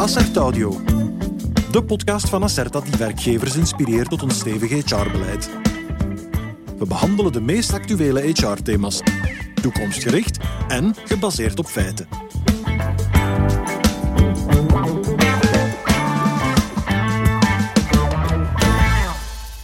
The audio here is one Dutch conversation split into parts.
Assert Audio. De podcast van Acerta die werkgevers inspireert tot een stevig HR-beleid. We behandelen de meest actuele HR-thema's. Toekomstgericht en gebaseerd op feiten.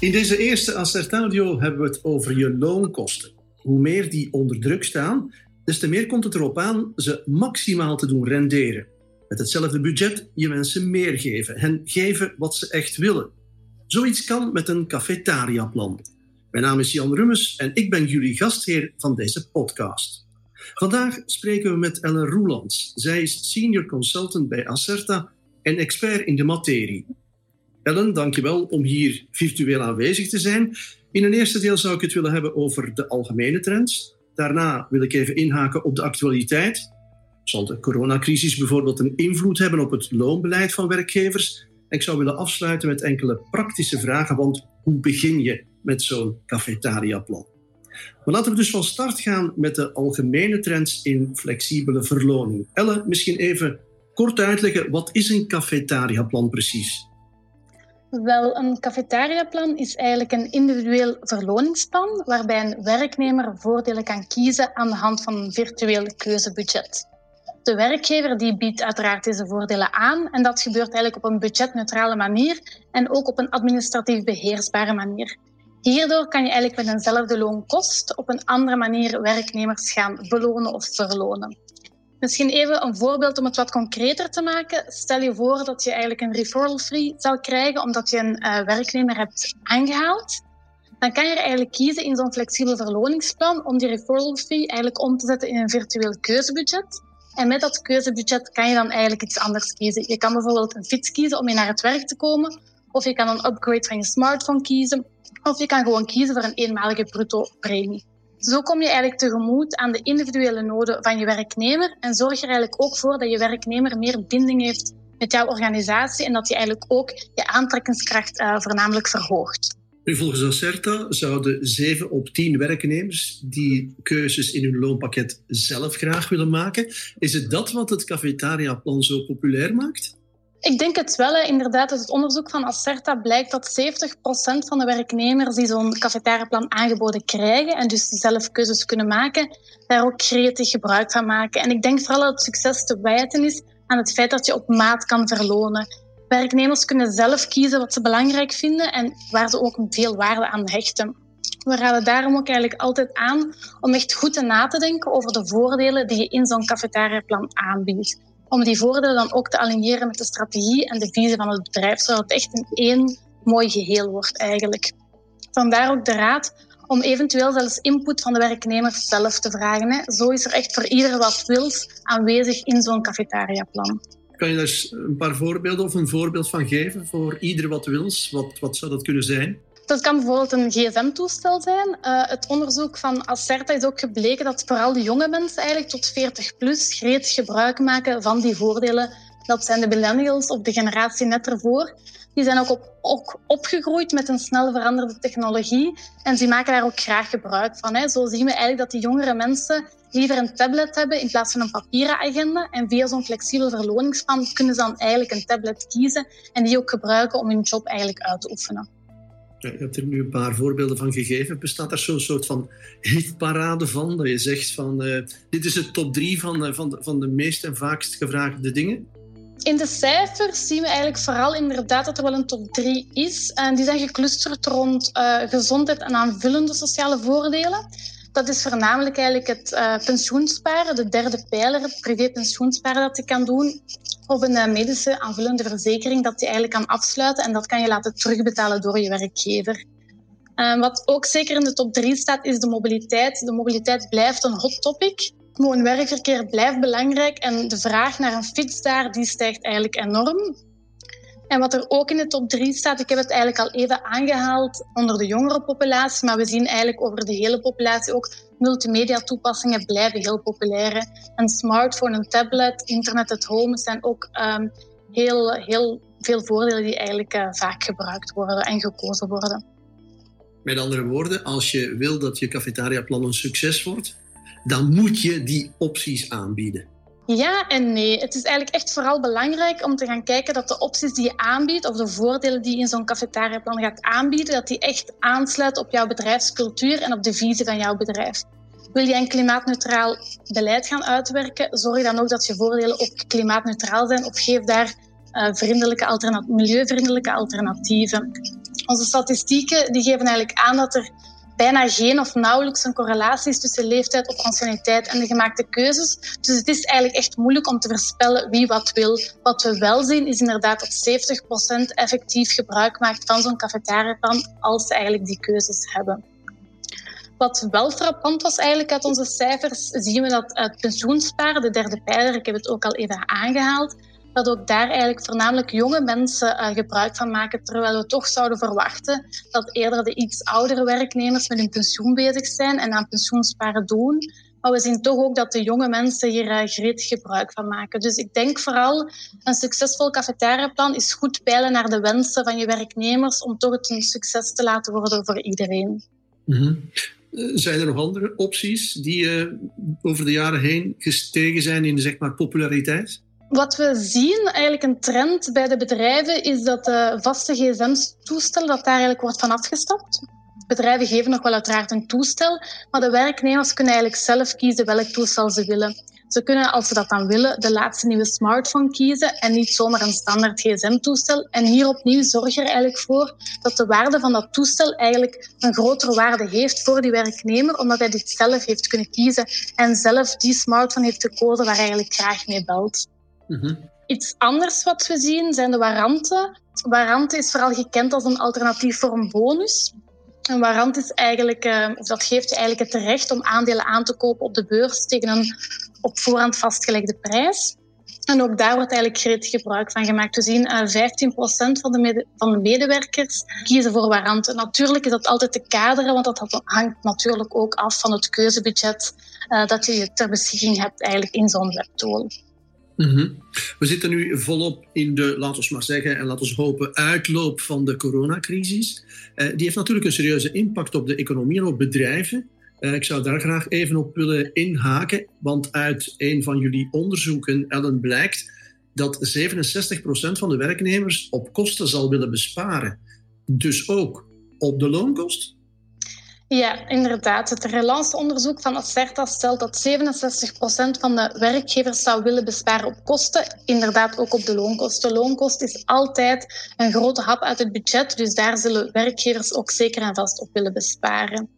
In deze eerste Acertadio hebben we het over je loonkosten. Hoe meer die onder druk staan, des te meer komt het erop aan ze maximaal te doen renderen. Met hetzelfde budget je mensen meer geven, hen geven wat ze echt willen. Zoiets kan met een cafetaria-plan. Mijn naam is Jan Rummes en ik ben jullie gastheer van deze podcast. Vandaag spreken we met Ellen Roelands. Zij is senior consultant bij Acerta en expert in de materie. Ellen, dankjewel om hier virtueel aanwezig te zijn. In een eerste deel zou ik het willen hebben over de algemene trends. Daarna wil ik even inhaken op de actualiteit. Zal de coronacrisis bijvoorbeeld een invloed hebben op het loonbeleid van werkgevers? ik zou willen afsluiten met enkele praktische vragen, want hoe begin je met zo'n cafetaria-plan? Maar laten we dus van start gaan met de algemene trends in flexibele verloning. Elle, misschien even kort uitleggen, wat is een cafetaria-plan precies? Wel, een cafetariaplan is eigenlijk een individueel verloningsplan waarbij een werknemer voordelen kan kiezen aan de hand van een virtueel keuzebudget. De werkgever die biedt uiteraard deze voordelen aan en dat gebeurt eigenlijk op een budgetneutrale manier en ook op een administratief beheersbare manier. Hierdoor kan je eigenlijk met eenzelfde loonkost op een andere manier werknemers gaan belonen of verlonen. Misschien even een voorbeeld om het wat concreter te maken. Stel je voor dat je eigenlijk een referral fee zal krijgen omdat je een uh, werknemer hebt aangehaald. Dan kan je eigenlijk kiezen in zo'n flexibel verloningsplan om die referral fee eigenlijk om te zetten in een virtueel keuzebudget. En met dat keuzebudget kan je dan eigenlijk iets anders kiezen. Je kan bijvoorbeeld een fiets kiezen om mee naar het werk te komen. Of je kan een upgrade van je smartphone kiezen. Of je kan gewoon kiezen voor een eenmalige bruto premie. Zo kom je eigenlijk tegemoet aan de individuele noden van je werknemer en zorg er eigenlijk ook voor dat je werknemer meer binding heeft met jouw organisatie en dat je eigenlijk ook je aantrekkingskracht uh, voornamelijk verhoogt. Volgens Acerta zouden 7 op 10 werknemers die keuzes in hun loonpakket zelf graag willen maken. Is het dat wat het cafetaria-plan zo populair maakt? Ik denk het wel. Inderdaad, uit het onderzoek van Acerta blijkt dat 70% van de werknemers die zo'n cafetariaplan aangeboden krijgen en dus zelf keuzes kunnen maken, daar ook creatief gebruik van maken. En ik denk vooral dat het succes te wijten is aan het feit dat je op maat kan verlonen. Werknemers kunnen zelf kiezen wat ze belangrijk vinden en waar ze ook veel waarde aan hechten. We raden daarom ook eigenlijk altijd aan om echt goed na te denken over de voordelen die je in zo'n cafetariaplan aanbiedt om die voordelen dan ook te aligneren met de strategie en de visie van het bedrijf, zodat het echt een één mooi geheel wordt eigenlijk. Vandaar ook de raad om eventueel zelfs input van de werknemers zelf te vragen. Zo is er echt voor ieder wat wils aanwezig in zo'n cafetariaplan. Kan je daar een paar voorbeelden of een voorbeeld van geven voor ieder wat wils? Wat, wat zou dat kunnen zijn? Dat kan bijvoorbeeld een gsm-toestel zijn. Uh, het onderzoek van Acerta is ook gebleken dat vooral de jonge mensen eigenlijk tot 40 plus gretig gebruik maken van die voordelen. Dat zijn de millennials of de generatie net ervoor. Die zijn ook, op, ook opgegroeid met een snel veranderde technologie en die maken daar ook graag gebruik van. Hè. Zo zien we eigenlijk dat die jongere mensen liever een tablet hebben in plaats van een papieren agenda. En via zo'n flexibel verloningsplan kunnen ze dan eigenlijk een tablet kiezen en die ook gebruiken om hun job eigenlijk uit te oefenen. Je hebt er nu een paar voorbeelden van gegeven. Bestaat er zo'n soort van hitparade van? Dat je zegt van uh, dit is het top drie van, uh, van, de, van de meest en vaakst gevraagde dingen? In de cijfers zien we eigenlijk vooral inderdaad dat er wel een top 3 is. En die zijn geclusterd rond uh, gezondheid en aanvullende sociale voordelen. Dat is voornamelijk eigenlijk het uh, pensioensparen, de derde pijler, het privé pensioensparen dat je kan doen. Of een uh, medische aanvullende verzekering dat je eigenlijk kan afsluiten en dat kan je laten terugbetalen door je werkgever. Wat ook zeker in de top 3 staat, is de mobiliteit. De mobiliteit blijft een hot topic. Woon-werkverkeer blijft belangrijk en de vraag naar een fiets daar die stijgt eigenlijk enorm. En wat er ook in de top 3 staat, ik heb het eigenlijk al even aangehaald onder de jongere populatie, maar we zien eigenlijk over de hele populatie ook multimedia toepassingen blijven heel populair. Een smartphone, een tablet, internet at home zijn ook um, heel, heel veel voordelen die eigenlijk uh, vaak gebruikt worden en gekozen worden. Met andere woorden, als je wil dat je cafetaria-plan een succes wordt, dan moet je die opties aanbieden. Ja en nee. Het is eigenlijk echt vooral belangrijk om te gaan kijken dat de opties die je aanbiedt of de voordelen die je in zo'n cafetariaplan gaat aanbieden, dat die echt aansluiten op jouw bedrijfscultuur en op de visie van jouw bedrijf. Wil je een klimaatneutraal beleid gaan uitwerken, zorg dan ook dat je voordelen ook klimaatneutraal zijn of geef daar uh, vriendelijke milieuvriendelijke alternatieven. Onze statistieken die geven eigenlijk aan dat er bijna geen of nauwelijks een correlatie is tussen leeftijd of anciëniteit en de gemaakte keuzes. Dus het is eigenlijk echt moeilijk om te voorspellen wie wat wil. Wat we wel zien is inderdaad dat 70% effectief gebruik maakt van zo'n cafetariaplan als ze eigenlijk die keuzes hebben. Wat wel frappant was eigenlijk uit onze cijfers, zien we dat het pensioensparen, de derde pijler, ik heb het ook al even aangehaald, dat ook daar eigenlijk voornamelijk jonge mensen uh, gebruik van maken, terwijl we toch zouden verwachten dat eerder de iets oudere werknemers met hun pensioen bezig zijn en aan pensioensparen doen. Maar we zien toch ook dat de jonge mensen hier uh, gretig gebruik van maken. Dus ik denk vooral een succesvol cafetariaplan is goed peilen naar de wensen van je werknemers om toch het een succes te laten worden voor iedereen. Mm -hmm. Zijn er nog andere opties die over de jaren heen gestegen zijn in zeg maar, populariteit? Wat we zien, eigenlijk een trend bij de bedrijven, is dat de vaste gsm-toestel, dat daar eigenlijk wordt van afgestapt. Bedrijven geven nog wel uiteraard een toestel, maar de werknemers kunnen eigenlijk zelf kiezen welk toestel ze willen. Ze kunnen, als ze dat dan willen, de laatste nieuwe smartphone kiezen en niet zomaar een standaard gsm-toestel. En hier opnieuw zorg je er eigenlijk voor dat de waarde van dat toestel eigenlijk een grotere waarde heeft voor die werknemer, omdat hij dit zelf heeft kunnen kiezen en zelf die smartphone heeft gekozen waar hij eigenlijk graag mee belt. Mhm. Iets anders wat we zien zijn de waranten. Warante is vooral gekend als een alternatief voor een bonus. Een warant is eigenlijk, uh, of dat geeft je eigenlijk het recht om aandelen aan te kopen op de beurs tegen een op voorhand vastgelegde prijs. En ook daar wordt eigenlijk gretig gebruik van gemaakt. We zien uh, eh, 15% van de, van de medewerkers kiezen voor waranten. Natuurlijk is dat altijd te kaderen, want dat hangt natuurlijk ook af van het keuzebudget uh, dat je ter beschikking hebt eigenlijk in zo'n webtool. Mhm. We zitten nu volop in de, laten we maar zeggen, en laten we hopen, uitloop van de coronacrisis. Uh, die heeft natuurlijk een serieuze impact op de economie en op bedrijven. Uh, ik zou daar graag even op willen inhaken, want uit een van jullie onderzoeken, Ellen, blijkt dat 67% van de werknemers op kosten zal willen besparen. Dus ook op de loonkost? Ja, inderdaad. Het relance-onderzoek van Acerta stelt dat 67% van de werkgevers zou willen besparen op kosten. Inderdaad, ook op de loonkosten. loonkost is altijd een grote hap uit het budget, dus daar zullen werkgevers ook zeker en vast op willen besparen.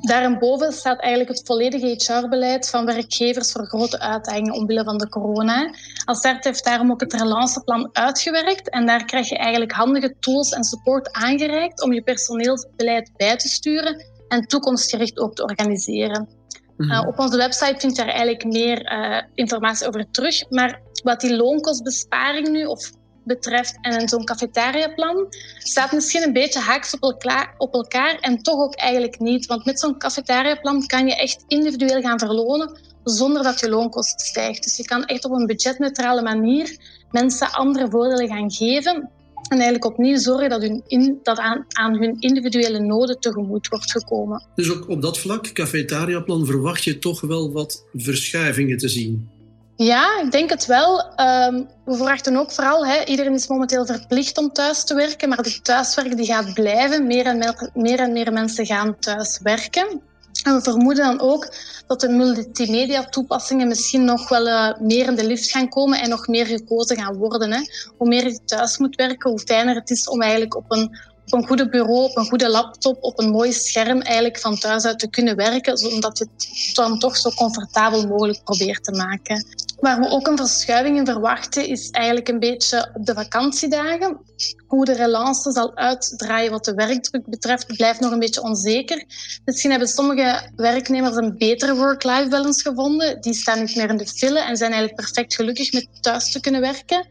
Daarboven staat eigenlijk het volledige HR-beleid van werkgevers voor grote uitdagingen omwille van de corona. Acert heeft daarom ook het relanceplan uitgewerkt en daar krijg je eigenlijk handige tools en support aangereikt om je personeelsbeleid bij te sturen en toekomstgericht ook te organiseren. Mhm. Uh, op onze website vind je daar eigenlijk meer uh, informatie over terug. Maar wat die loonkostbesparing nu of betreft en zo'n cafetariaplan staat misschien een beetje haaks op elkaar, op elkaar en toch ook eigenlijk niet. Want met zo'n cafetariaplan kan je echt individueel gaan verlonen zonder dat je loonkost stijgt. Dus je kan echt op een budgetneutrale manier mensen andere voordelen gaan geven en eigenlijk opnieuw zorgen dat, hun in, dat aan, aan hun individuele noden tegemoet wordt gekomen. Dus ook op dat vlak, cafetariaplan, verwacht je toch wel wat verschuivingen te zien? Ja, ik denk het wel. Um, we verwachten ook vooral, hè, iedereen is momenteel verplicht om thuis te werken, maar de thuiswerk die gaat blijven. Meer en meer, meer, en meer mensen gaan thuis werken. En we vermoeden dan ook dat de multimedia-toepassingen misschien nog wel uh, meer in de lift gaan komen en nog meer gekozen gaan worden. Hè. Hoe meer je thuis moet werken, hoe fijner het is om eigenlijk op een, op een goede bureau, op een goede laptop, op een mooi scherm eigenlijk van thuis uit te kunnen werken, zodat je het dan toch zo comfortabel mogelijk probeert te maken. Waar we ook een verschuiving in verwachten, is eigenlijk een beetje op de vakantiedagen. Hoe de relance zal uitdraaien wat de werkdruk betreft, blijft nog een beetje onzeker. Misschien hebben sommige werknemers een betere work-life balance gevonden. Die staan niet meer in de file en zijn eigenlijk perfect gelukkig met thuis te kunnen werken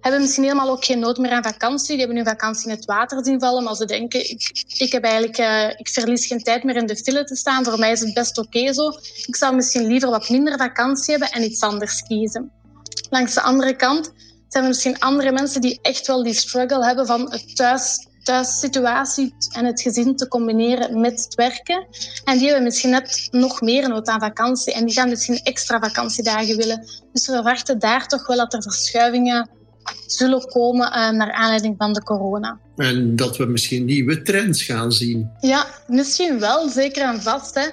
hebben misschien helemaal ook geen nood meer aan vakantie. Die hebben hun vakantie in het water zien vallen, maar ze denken, ik, ik, heb eigenlijk, uh, ik verlies geen tijd meer in de file te staan. Voor mij is het best oké zo. Ik zou misschien liever wat minder vakantie hebben en iets anders kiezen. Langs de andere kant zijn er misschien andere mensen die echt wel die struggle hebben van het thuis thuissituatie en het gezin te combineren met het werken. En die hebben misschien net nog meer nood aan vakantie en die gaan misschien extra vakantiedagen willen. Dus we verwachten daar toch wel dat er verschuivingen zullen komen uh, naar aanleiding van de corona. En dat we misschien nieuwe trends gaan zien. Ja, misschien wel, zeker en vast. Hè.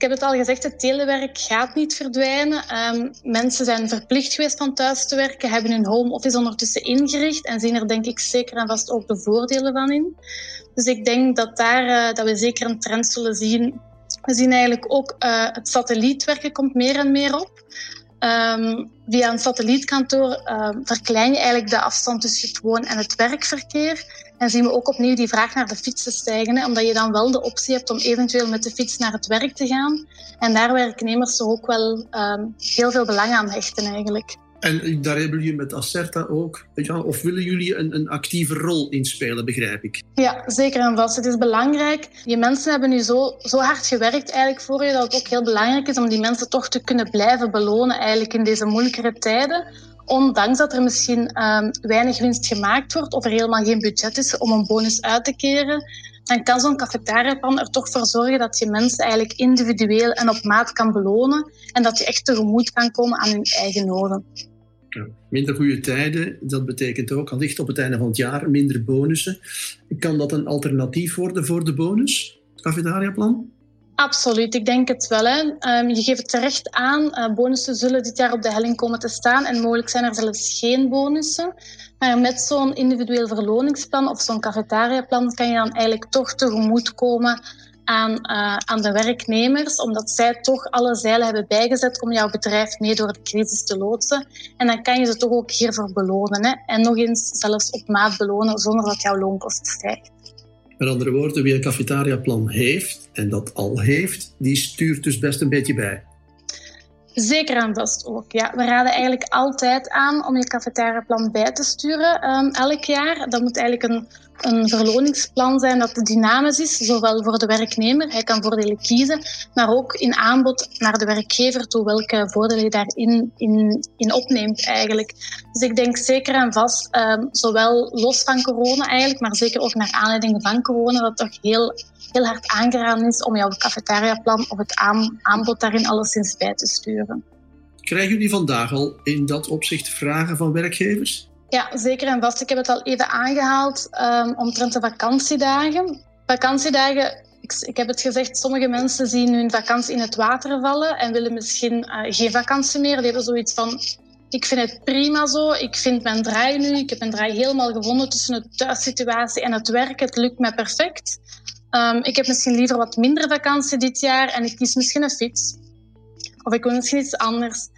Ik heb het al gezegd, het telewerk gaat niet verdwijnen. Um, mensen zijn verplicht geweest van thuis te werken, hebben hun home office ondertussen ingericht en zien er denk ik zeker en vast ook de voordelen van in. Dus ik denk dat, daar, uh, dat we zeker een trend zullen zien. We zien eigenlijk ook uh, het satellietwerken komt meer en meer op. Um, via een satellietkantoor uh, verklein je eigenlijk de afstand tussen het woon- en het werkverkeer. En zien we ook opnieuw die vraag naar de fietsen stijgen. Omdat je dan wel de optie hebt om eventueel met de fiets naar het werk te gaan. En daar werknemers ook wel um, heel veel belang aan hechten eigenlijk. En daar hebben jullie met Acerta ook, ja, of willen jullie een, een actieve rol inspelen, begrijp ik? Ja, zeker en vast. Het is belangrijk. Die mensen hebben nu zo, zo hard gewerkt eigenlijk voor je, dat het ook heel belangrijk is om die mensen toch te kunnen blijven belonen eigenlijk in deze moeilijkere tijden. Ondanks dat er misschien um, weinig winst gemaakt wordt of er helemaal geen budget is om een bonus uit te keren, dan kan zo'n cafetariaplan er toch voor zorgen dat je mensen eigenlijk individueel en op maat kan belonen en dat je echt tegemoet kan komen aan hun eigen noden. Minder goede tijden, dat betekent ook allicht op het einde van het jaar minder bonussen. Kan dat een alternatief worden voor de bonus, het cafetariaplan? Absoluut, ik denk het wel. Hè. Um, je geeft terecht aan, uh, bonussen zullen dit jaar op de helling komen te staan en mogelijk zijn er zelfs geen bonussen. Maar met zo'n individueel verloningsplan of zo'n cafetariaplan kan je dan eigenlijk toch tegemoetkomen aan, uh, aan de werknemers, omdat zij toch alle zeilen hebben bijgezet om jouw bedrijf mee door de crisis te loodsen. En dan kan je ze toch ook hiervoor belonen. Hè? En nog eens zelfs op maat belonen zonder dat jouw loonkosten stijgt. Met andere woorden, wie een cafetariaplan heeft, en dat al heeft, die stuurt dus best een beetje bij. Zeker en vast ook. Ja. We raden eigenlijk altijd aan om je cafetariaplan bij te sturen um, elk jaar. Dat moet eigenlijk een, een verloningsplan zijn dat dynamisch is, zowel voor de werknemer, hij kan voordelen kiezen, maar ook in aanbod naar de werkgever toe welke voordelen je daarin in, in opneemt eigenlijk. Dus ik denk zeker en vast, um, zowel los van corona eigenlijk, maar zeker ook naar aanleiding van corona, dat toch heel, heel hard aangeraden is om jouw cafetariaplan of het aan, aanbod daarin alleszins bij te sturen. Krijgen jullie vandaag al in dat opzicht vragen van werkgevers? Ja, zeker en vast. Ik heb het al even aangehaald um, omtrent de vakantiedagen. Vakantiedagen, ik, ik, heb het gezegd, sommige mensen zien hun vakantie in het water vallen en willen misschien uh, geen vakantie meer. Die hebben zoiets van, ik vind het prima zo, ik vind mijn draai nu, ik heb mijn draai helemaal gevonden tussen de thuissituatie en het werk. Het lukt mij perfect. Um, ik heb misschien liever wat minder vakantie dit jaar en ik kies misschien een fiets. Of ik wil misschien iets anders.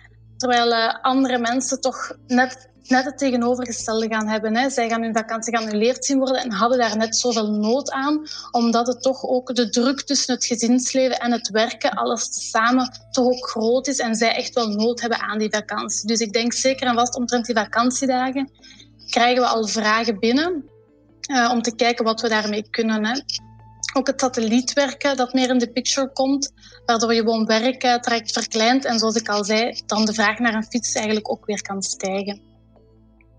Terwijl uh, andere mensen toch net net het tegenovergestelde gaan hebben. Hè. Zij gaan hun vakantie geannuleerd zien worden en hadden daar net zoveel nood aan, omdat het toch ook de druk tussen het gezinsleven en het werken, alles samen, toch ook groot is en zij echt wel nood hebben aan die vakantie. Dus ik denk zeker en vast omtrent die vakantiedagen krijgen we al vragen binnen uh, om te kijken wat we daarmee kunnen. Hè. Ook het satellietwerken dat meer in de picture komt, waardoor je woon-werk-traject verkleint en zoals ik al zei, dan de vraag naar een fiets eigenlijk ook weer kan stijgen.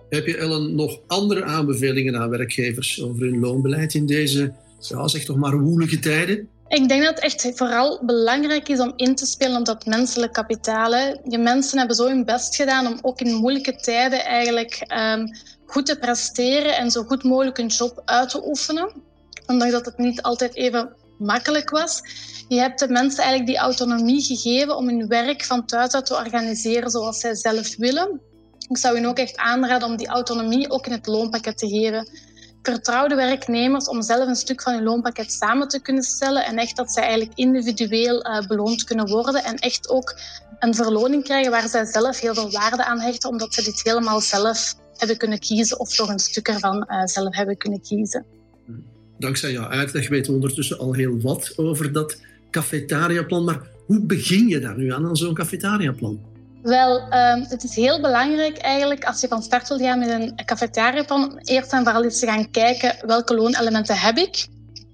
Heb je, Ellen, nog andere aanbevelingen aan werkgevers over hun loonbeleid in deze, ja, zeg toch maar, woelige tijden? Ik denk dat het echt vooral belangrijk is om in te spelen op dat menselijk kapitaal. Hè. Je mensen hebben zo hun best gedaan om ook in moeilijke tijden eigenlijk um, goed te presteren en zo goed mogelijk een job uit te oefenen. Omdat dat het niet altijd even makkelijk was. Je hebt de mensen eigenlijk die autonomie gegeven om hun werk van thuis uit te organiseren zoals zij zelf willen. Ik zou u ook echt aanraden om die autonomie ook in het loonpakket te geven. Vertrouw de werknemers om zelf een stuk van hun loonpakket samen te kunnen stellen en echt dat zij eigenlijk individueel uh, beloond kunnen worden en echt ook een verloning krijgen waar zij zelf heel veel waarde aan hechten, omdat ze dit helemaal zelf hebben kunnen kiezen of toch een stuk ervan uh, zelf hebben kunnen kiezen. Dankzij jouw uitleg weten we ondertussen al heel wat over dat cafetariaplan. Maar hoe begin je daar nu aan, aan zo'n cafetariaplan? Wel, um, het is heel belangrijk eigenlijk als je van start wil gaan met een cafetariaplan, eerst en vooral eens te gaan kijken welke loonelementen heb ik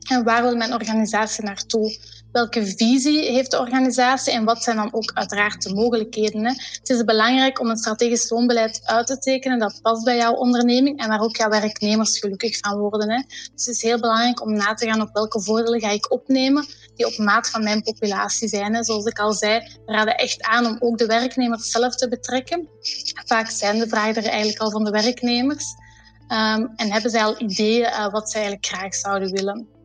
en waar wil mijn organisatie naartoe. Welke visie heeft de organisatie en wat zijn dan ook uiteraard de mogelijkheden. Het is belangrijk om een strategisch loonbeleid uit te tekenen dat past bij jouw onderneming en waar ook jouw werknemers gelukkig van worden. Hè. Dus het is heel belangrijk om na te gaan op welke voordelen ga ik opnemen die op maat van mijn populatie zijn. Zoals ik al zei, we raden echt aan om ook de werknemers zelf te betrekken. Vaak zijn de vragen er eigenlijk al van de werknemers. Um, en hebben zij al ideeën uh, wat zij eigenlijk graag zouden willen.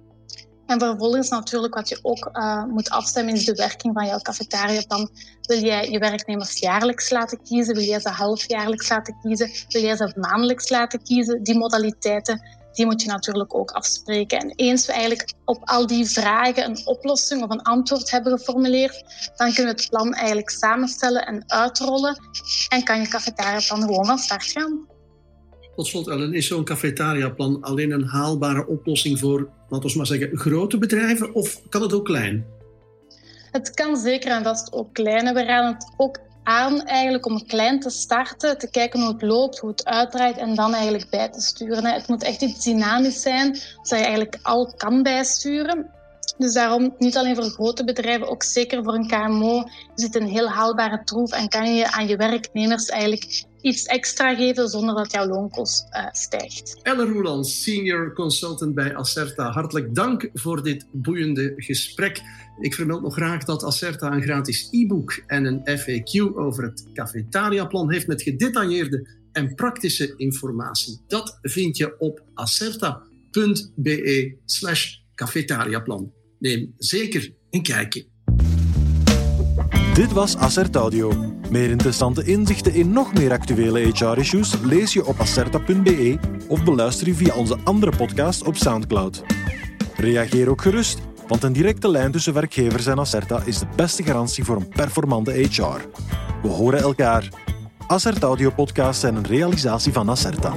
En vervolgens natuurlijk wat je ook uh, moet afstemmen is de werking van jouw cafetariaplan. Wil jij je werknemers jaarlijks laten kiezen? Wil jij ze halfjaarlijks laten kiezen? Wil jij ze maandelijks laten kiezen? Die modaliteiten die moet je natuurlijk ook afspreken. En eens we eigenlijk op al die vragen een oplossing of een antwoord hebben geformuleerd, dan kunnen we het plan eigenlijk samenstellen en uitrollen en kan je cafetariaplan gewoon van start gaan. Tot slot, Ellen, is zo'n cafetariaplan alleen een haalbare oplossing voor, laten we maar zeggen, grote bedrijven of kan het ook klein? Het kan zeker en vast ook klein. We raden het ook aan eigenlijk om klein te starten, te kijken hoe het loopt, hoe het uitdraait en dan eigenlijk bij te sturen. Het moet echt iets dynamisch zijn, zodat je eigenlijk al kan bijsturen. Dus daarom, niet alleen voor grote bedrijven, ook zeker voor een KMO, is het een heel haalbare troef en kan je aan je werknemers eigenlijk iets extra geven zonder dat jouw loonkost uh, stijgt. Ellen Roelands, senior consultant bij Acerta. Hartelijk dank voor dit boeiende gesprek. Ik vermeld nog graag dat Acerta een gratis e-book en een FAQ over het cafetariaplan heeft met gedetailleerde en praktische informatie. Dat vind je op acerta.be slash cafetariaplan. Neem zeker een kijkje. Dit was Acert Audio. Meer interessante inzichten in nog meer actuele HR-issues lees je op acerta.be of beluister je via onze andere podcast op Soundcloud. Reageer ook gerust, want een directe lijn tussen werkgevers en Acerta is de beste garantie voor een performante HR. We horen elkaar. Acert Audio podcasts zijn een realisatie van Acerta.